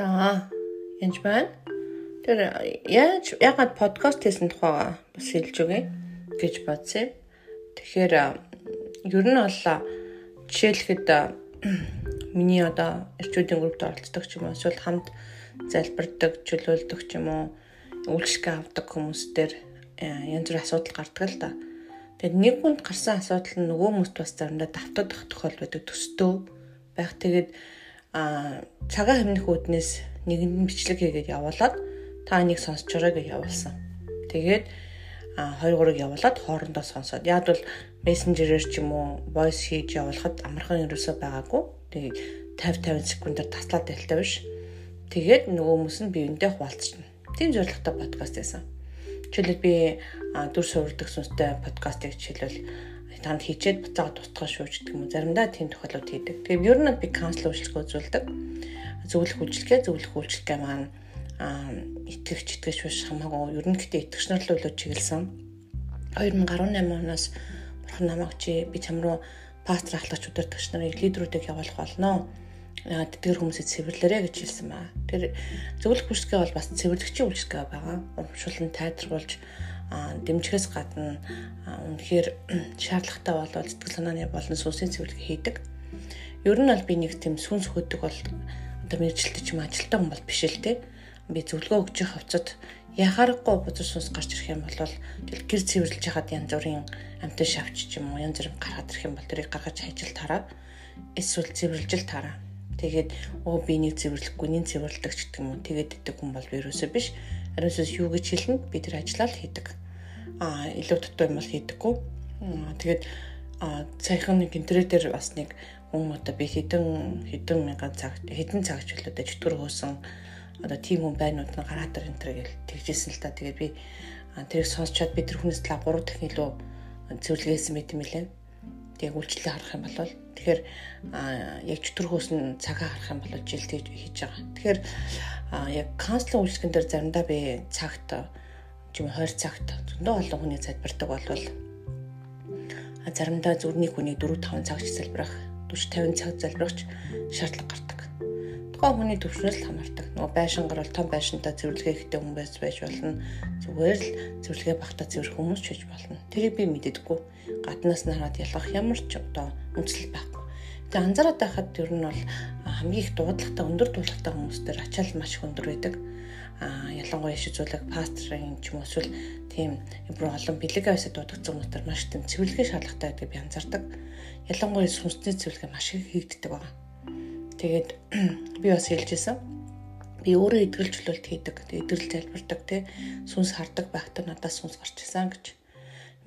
За янж байна. Тэр яаж ягаад подкаст хийсэн тухайга бас хэлж өгье гэж бодсон. Тэгэхээр ер нь бол жишээлхэд миний одоо эрчүүдийн группт оролцдог ч юм уу эсвэл хамт залбирдаг, чөлөөлдөг ч юм уу үйлчлэгээ авдаг хүмүүс дээр янз бүрийн асуудал гардаг л да. Тэгээд нэг хүнд гарсан асуудал нь нөгөө хүмүүст бас заримдаа давтагдах тохиол байдаг төстөө байх. Тэгээд а цагаан хэмнэх үүднээс нэгэнд бичлэг хийгээд явуулаад та энийг сонсчорой гэж явуулсан. Тэгээд а 2 3-ыг явуулаад хоорондоо сонсоод яг бол мессенжерээр ч юм уу voice хийж явуулахад амархан ерөөсөө байгаагүй. Тэгээд 50 50 секундаар таслаад байлтай биш. Тэгээд нөгөө хүмүүс нь биеиндээ хуваалцчихна. Тийм зорилготой подкаст байсан. Жишээлбэл би дүр суурдаг сүнстэй подкастыг жишээлбэл танд хийчээд буцаага тусдгаа шүү гэдэг юм уу. Заримдаа тийм тохиолдол хийдэг. Тэгээд ер нь би каунсел үйлчлэгээ үзүүлдэг. Зөвлөх үйлчлэгээ, зөвлөх үйлчлэгээ маань аа итгэгч итгэж биш хамаагүй ер нь гэтээ итгэгч нар л өлөө чиглэсэн. 2018 оноос бурхан намайг чи би чам руу пастор ахлагч удирдагч нарыг лидерүүдийг явуулах болно. Тэдгэр хүмүүсэд цэвэрлээрэ гэж хэлсэн ба. Тэр зөвлөх үйлчлэгээ бол бас цэвэрлэгчийн үйлчлэгээ байгаа. Урамшуулн тайлбарлуулж дэмжихээс гадна үнэхээр шаардлагатай болвол сэтгэл санааны болон сүнсийн цэвэрлэг хийдэг. Ер нь бол би нэг тийм сүнс хөдөг бол одоо мэрэгчлэлтэй ч юм ажилтаа хүн бол биш л те. Би зөвлөгөө өгч явах хавцад яхаарахгүй бузар сүнс гарч ирэх юм бол гэр цэвэрлж хахад янз бүрийн амтан шавч ч юм уу янз бүрийн гаргаад ирэх юм бол тэрийг гаргаж хайжил тараа эсвэл цэвэрлж л тараа. Тэгээд оо би нэг цэвэрлэхгүй, нэг цэвэрлдэг ч гэдэг юм уу. Тэгээд идэх хүн бол вирусээ биш. Ариусаас юу гэж хэлнэ? Би тэр ажиллаа л хийдэг а илүү дутуу юм бол хийдэггүй. Тэгээд саяхан нэг интернетээр бас нэг хүн одоо би хэдэн хэдэн мянган цаг хэдэн цаг чөлөөдөө чөтгөр хөөсөн одоо тийм хүн байнууд нь гараад ир энэ гэл тэгжсэн л та. Тэгээд би тэрийг сонсчоод би тэр хүнээс талаа 3 дахин илүү зөвлөгөөсөн мэт юм лээ. Тэгээд үйлчлэлээ харах юм бол тэгэхээр яг чөтгөр хөөсөн цагаа харах юм бол жилд хийж байгаа. Тэгэхээр яг канцлер үйлчлэгэн дээр заримдаа би цагт чим 20 цагт зөндөө олон хүний залбирдаг болвол заримдаа зүрхний хүний 4 5 цаг залбирах 40 50 цаг залбирахч шаардлага гардаг. Тухайн хүний төвшнөөс хамаардаг. Нөгөө байшингаар бол том байшинтай цэвэрлэгээ ихтэй хүн байж болно. Зүгээр л цэвэрлэгээ багтаа цэвэрх хүмүүс ч байж болно. Тэрийг би мэддэггүй. Гаднаас нь хараад ялгах ямар ч одоо үндэслэл байхгүй. Тэгээ анзаараад байхад ер нь бол хамгийн их дуудлагатай өндөр дуудлагатай хүмүүстээр ачаал маш өндөр байдаг а ялангуяа иш үзүүлэг пастрын ч юм эсвэл тийм бүр олон бэлэг авсад дуудагдсан хүмүүстэр маш тийм цэвэрлэгээ шаардлагатай гэдгийг би анзаардаг. Ялангуяа сүнсний цэвэрлэгээ маш их хийгддэг байна. Тэгээд би бас хэлжсэн. Би өөрөө идгэлжлүүлэлт хийдэг. Идэвхтэй залбирдаг тий сүнс хардаг байхдаа надаас сүнс гарч исэн гэж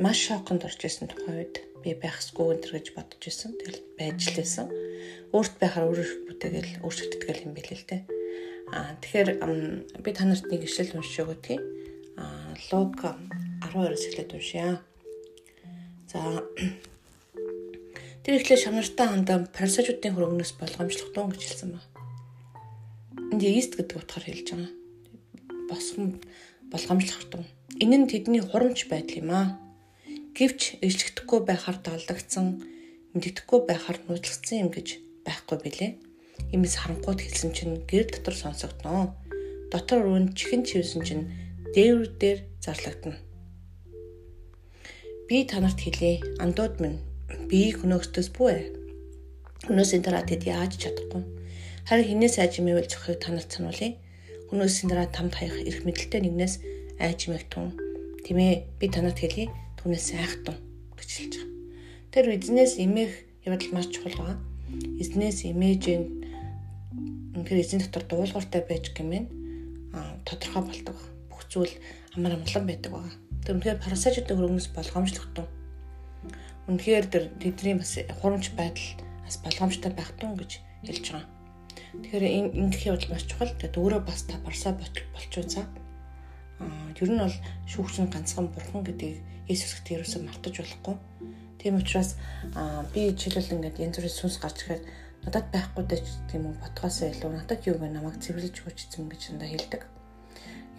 маш шоконд орж исэн тухай үед би байхсгүй энэ гэж бодож исэн. Тэгэл байж лээсэн. Өөрт байхаар өөрөө бүтээгээл өөрчлөгддөг юм билээ л тий Аа тэгэхээр би та нарт нэг ишлэл уншиж өгөө тий. Аа Лук 12-оос эхлээд уншъя. За Тэр ихлэ шанартаа хандаа парсажуудын хөрөнгнөөс болгоомжлох тун гэж хэлсэн ба. Энд ист гэдэг утгаар хэлж байгаа. Босгон болгоомжлох тун. Энэ нь тэдний хурамч байдал юм аа. Гэвч ижлэгдэхгүй байхаар таалдагдсан, мэддэхгүй байхаар нууцлагдсан юм гэж байхгүй билээ Имээс харанхууд хэлсэн чинь гэр дотор сонсогдноо. Дотор өрөөнд чихэн чивсэн чинь дээвэр дээр зарлагдана. Би танарт хэлээ. Андууд минь би хөнөөхтөөс бүү. Хөнөөсийн дараа тэд яаж чадахгүй. Харин хинээс айжмэвэл зохиог танарт сануулъя. Хөнөөсийн дараа тамд хаях эрх мэдэлтэй нэгнээс айжмэх тун. Тэмээ би танарт хэлье. Түүнээс айхтун гэж хэлж байгаа. Тэр эзнээс эмээх явдал маш чухал байгаа. Эзнээс эмээжэн үнэхээр эзэн дотор дуулууртай байж гэмээр тодорхой болдог. Бүх зүйл амар амгалан байдаг байгаа. Тэр үнэхээр парасажуудын хөрөнгнөөс болгоомжлогдсон. Үнэхээр тэр тэдний бас хурамч байдал бас болгоомжтой байх тун гэж хэлж байгаа. Тэгэхээр энэ ингэх явдал маш чухал. Тэгээд өөрөө бас та парса болчихуцаа. Аа ер нь бол шүүгчний ганцхан бурхан гэдгийг Есүс Христ ерөөсөө мартаж болохгүй. Тийм учраас би жишээлбэл ингээд янз бүрийн сүнс гарч ирэхэд надад байхгүй дэж тийм үү ботгоосоо илүү надад юу вэ намайг цэвэрлэж өгчсэн гэж надад хэлдэг.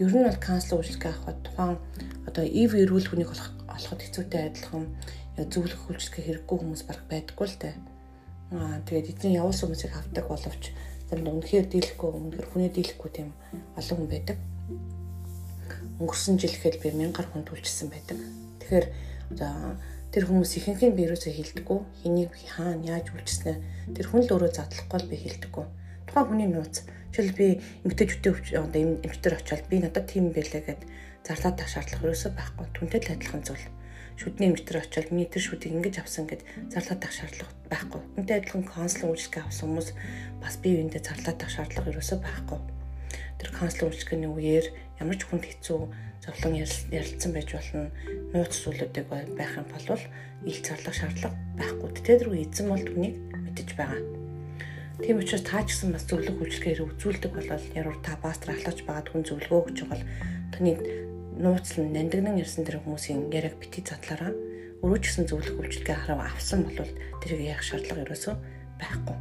Ер нь бол канцлер үйлчлэг авахд тухайн одоо ив эрүүл хүнийг олох олоход хэцүүтэй адилхан зөвлөх үйлчлэгээ хэрэггүй хүмүүс баг байдаггүй л дээ. Аа тэгээд эзэн явуулсан хүмүүсийг авдаг боловч тэр үнэхээр дийлэхгүй үнэхээр хүний дийлэхгүй тийм олон хүн байдаг. Өнгөрсөн жил гэхэд би мянгаар хүн түлжсэн байдаг. Тэгэхээр одоо тэр хүмүүс ихэнх нь би юусоо хилдэггүй. Хэнийг хаана яаж үлчснэ тэр хүн л өөрөө задлахгүй л би хилдэггүй. Тухайн хүний нууц жишээл би эмгтээчүүдтэй одоо эмчтэр очиод би надад тийм байлаа гэд зарлаад тах шаардлага юусоо байхгүй. Түнтэй л адилхан зүйл шүдний эмчтэр очиод миний тэр шүдийг ингэж авсан гэд зарлаад тах шаардлага байхгүй. Үнтэй адилхан консул үйлчлэгээ авсан хүмүүс бас бие биендээ зарлаад тах шаардлага ерөөсөө байхгүй. Тэр консул үйлчлэгээний үеэр ямар ч хүнд хэцүү зовлон ярилцсан байж болно. Нууц зүйлүүдийг байх юм бол ил зарлах шаардлага байхгүй. Тэгээд рүү эзэн бол түүнийг мэдэж байгаа. Тийм учраас та ч гэсэн бас зөвлөх үйлчлэгээр үзүүлдэг болол яруу та пастор алхаж байгаад хүн зөвлөгөө өгч байгаа бол таны нууцлан нандинан ирсэн тэр хүмүүсийн яриаг бити задлаараа өөрөө ч гэсэн зөвлөх үйлчлэгээ харав авсан бол тэрийг яах шаардлага ерөөсөө байхгүй.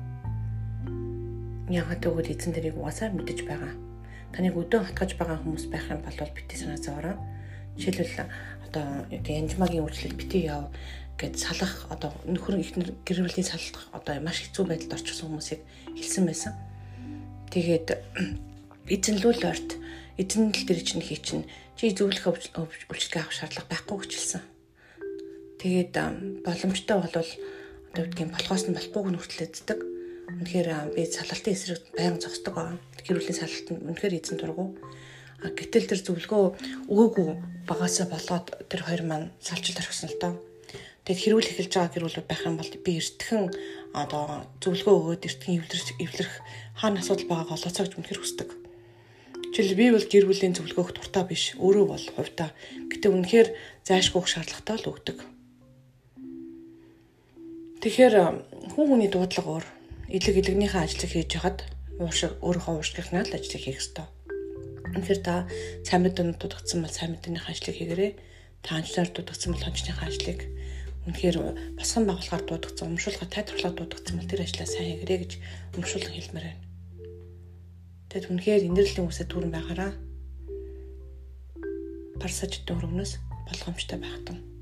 Яагаад гэвэл эзэн тэрийг угаасаа мэдэж байгаа. Таныг өдөө хатгаж байгаа хүмүүс байх юм бол бити санаа зовоороо. Жишээлбэл одоо янжмагийн үйлчлэл бити яв гэд салах одоо нөхөр ихнэр гэр бүлийн салах одоо маш хэцүү байдалд орчихсон хүмүүсийг хэлсэн байсан. Тэгээд эзэнлүүл орт эзэн л тэр чинь хий чинь чи зөвлөх үйлчлэгээ авах шаардлага байхгүй гэж хэлсэн. Тэгээд боломжтой бол одоо үгдгийн болохоос нь болохгүйг нь хүртлээддэг. Үнэхээр би салалтын эсрэг байнга зогсдог аа. Гэрүүлийн салалтанд үнэхээр эзэн дургу. А гэтэл тэр зөвлөгөө өгөөгүй багасаа болоод тэр хоёр маань салжилт орхисон л доо. Тэгэд хэрүүл эхэлж байгаа гэрүүлүүд байх юм бол би эртхэн одоо зөвлөгөө өгөөд эртхэн эвлэрч эвлэрэх хаана асуудал байгааг олооцоо гэж үнэхээр хүсдэг. Жишээл би бол гэр бүлийн зөвлөгөөх дуртай биш. Өөрөө бол хувьдаа. Гэтэ үнэхээр зайшгүйх шаардлагатай л өгдөг. Тэгэхээр хүн хүний дуудлага өөр. Илэг илэгнийхээ ажлыг хийж хахад уушиг өөрийнхөө уушгийнхнаа л ажлыг хийх ёстой. Үнэхээр та сайн мэдэн дутагдсан бол сайн мэднийхээ ажлыг хийгээрэй. Та анчнаар дутагдсан бол анчныхаа ажлыг үнэхээр босгон байгуулахаар дуудагдсан, өмшүүлэхээр тайлбарлаад дуудагдсан бол тэр ажлаа сайн хийгэрэй гэж өмшүүлэн хэлмээр байна. Тэгэд үнэхээр инэрлийн үсэд түрэн байгаараа парсаж дөрөвнөөс болгоомжтой байх тун.